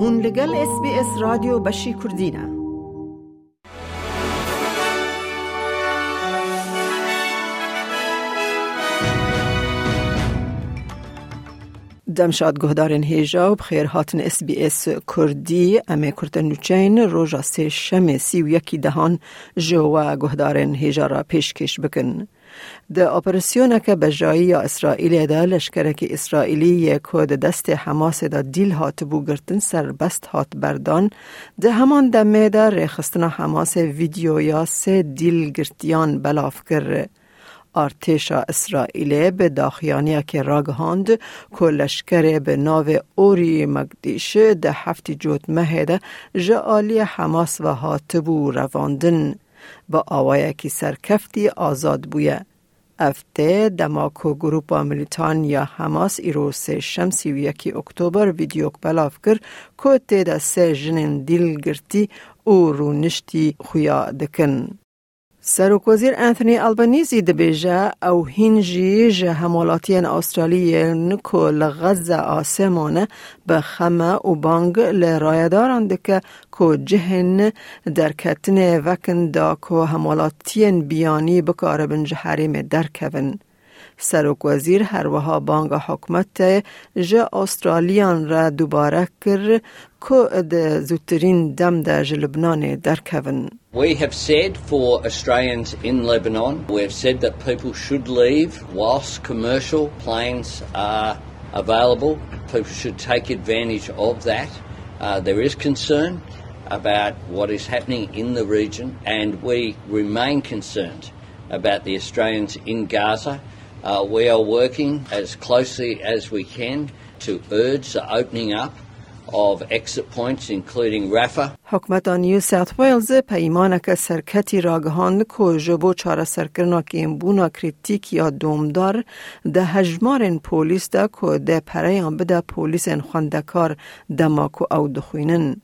هون لگل اس بی اس رادیو بشی کردینه دمشاد گهدارن هیجا و بخیر هاتن اس بی اس کردی امی کرتن نوچین روژا سه شم سی و یکی دهان جو گهدارن هیجا را پیشکش بکن. ده اپراسیون که بجایی یا اسرائیل لشکره که اسرائیلی یک کود دست حماس ده دیل هات بو گرتن سر بست هات بردان ده همان دمه ده ریخستنا حماس ویدیو یا سه دیل گرتیان بلاف کرده. ارتشا اسرائیل به داخیانی که راگهاند که لشکر به ناو اوری مقدیش ده هفتی جوت مهده جعالی حماس و هاتبو رواندن با آوائه که سرکفتی آزاد بویه. افته دماکو گروپا ملیتان یا حماس ایروس شمسی و یکی اکتبر ویدیوک بلاف کر که تیده سه جنین دیل گرتی او رو نشتی خویا دکن. سروک وزیر انتونی البانیزی دبیجه او هینجی جه همولاتین استرالیه نکو لغزه آسمانه به خمه و بانگ لرایداران دکه کو جهن در کتن وکن دا کو همولاتین بیانی بکاره بنج حریم در کون. سروک وزیر هر وها بانگ حکمت جه استرالیان را دوباره کر که ده زودترین دم ده جلبنان در کون. We have said for Australians in Lebanon, we have said that people should leave whilst commercial planes are available. People should take advantage of that. Uh, there is concern about what is happening in the region, and we remain concerned about the Australians in Gaza. Uh, we are working as closely as we can to urge the opening up of exit points including Rafah. حکمت نیو ساوت ویلز پیمان که سرکتی راگهان که جبو چاره سرکرنا که این بونا کریتیک یا دومدار ده هجمارن پولیس ده که ده پریان بده پولیس خواندکار دماکو او دخوینن.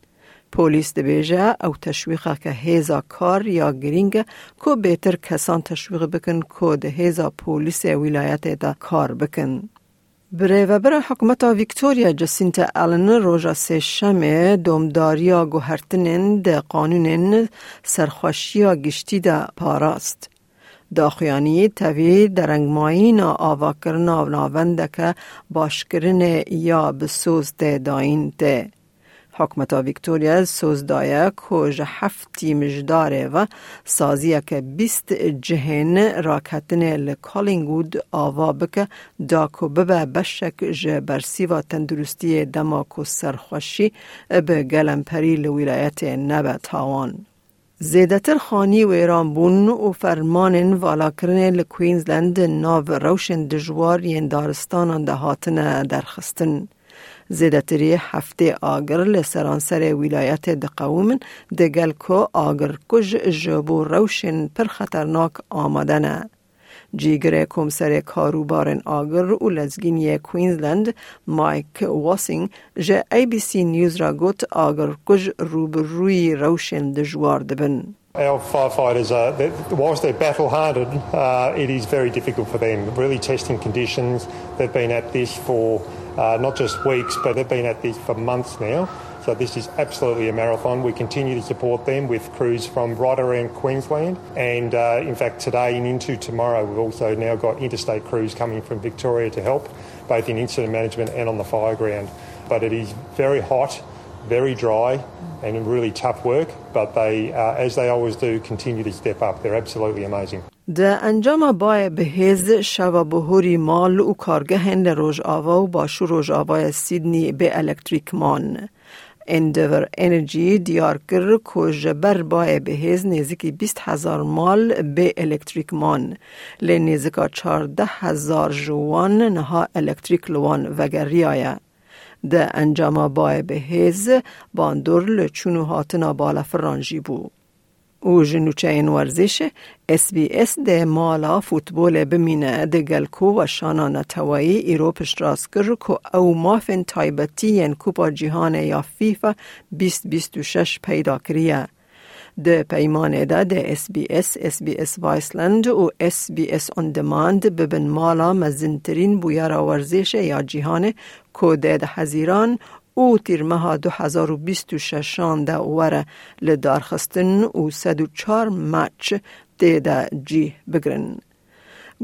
پولیس ده بیجه او تشویقه که هیزا کار یا گرینگ که بهتر کسان تشویق بکن ده هیزا پولیس ولایت ده کار بکن. ویکتوریا جسینت آلن روژا سه شمه دومداریا گوهرتنین ده قانونین سرخوشیا گشتی ده پاراست. درنگمایی آوا کرنا ناونده که باشکرن یا بسوز ده داین ده. حکمت ویکتوریا سوز دایه که هفتی مجداره و سازیه که بیست جهن راکتن لکالینگود آوا بکه داکو ببه بشک جه برسی و تندرستی دماکو سرخوشی به گلمپری لولایت نبه تاوان. زیدتر خانی و ایران بون و فرمان والا کرن لکوینزلند ناو روشن دجوار ین دارستان دهاتن درخستن. زیدتری هفته آگر لسرانسر ولایت دقومن دگل کو آگر کج جبو روشن پر خطرناک آمدنه. جیگر کمسر کاروبارن آگر و لزگینی کوینزلند مایک واسینگ جه ای بی سی نیوز را گوت آگر کج روبروی روشن دجوار دبن. Our firefighters, are, whilst they're battle hardened, uh, it is very difficult for them. Really testing conditions. They've been at this for uh, not just weeks, but they've been at this for months now. So this is absolutely a marathon. We continue to support them with crews from right around Queensland. And uh, in fact, today and into tomorrow, we've also now got interstate crews coming from Victoria to help, both in incident management and on the fire ground. But it is very hot, very dry, and really tough work. But they, uh, as they always do, continue to step up. They're absolutely amazing. ده انجام بای بهز شوا بهوری مال و کارگهن روژ آوا و باشو روژ آوا سیدنی به الکتریک مان. اندور انرژی دیار کر که جبر بای بهز نزدیکی 20 هزار مال به الکتریک مان. لی نزدیکا 14 هزار جوان نها الکتریک لوان وگر ریایه. ده انجام بای بهز باندور لچونو هاتنا بالا فرانجی بود. او جنوچه این ورزش اس بی اس ده مالا فوتبول بمینه ده گلکو و شانا نتوایی ایرو پشتراس کر که او مافن تایبتی ین کوپا جهان یا فیفا 2026 پیدا کریه. ده پیمان ده ده اس بی اس، اس بی اس وایسلند و اس بی اس اون دماند ببن مالا مزنترین بویارا ورزش یا جهان که ده ده حزیران او تیرمها 2026 ده وره لدارخستن و 104 مچ تیده جی بگرن.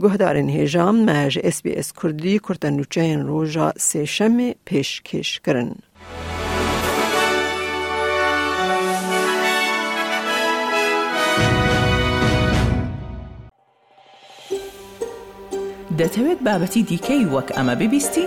گهدارن هیجام مج اس بی اس کردی کرتنوچه روژا سه شم پیش کش کرن. دەتەوێت بابەتی دیکەی وەک ئەمە ببیستی؟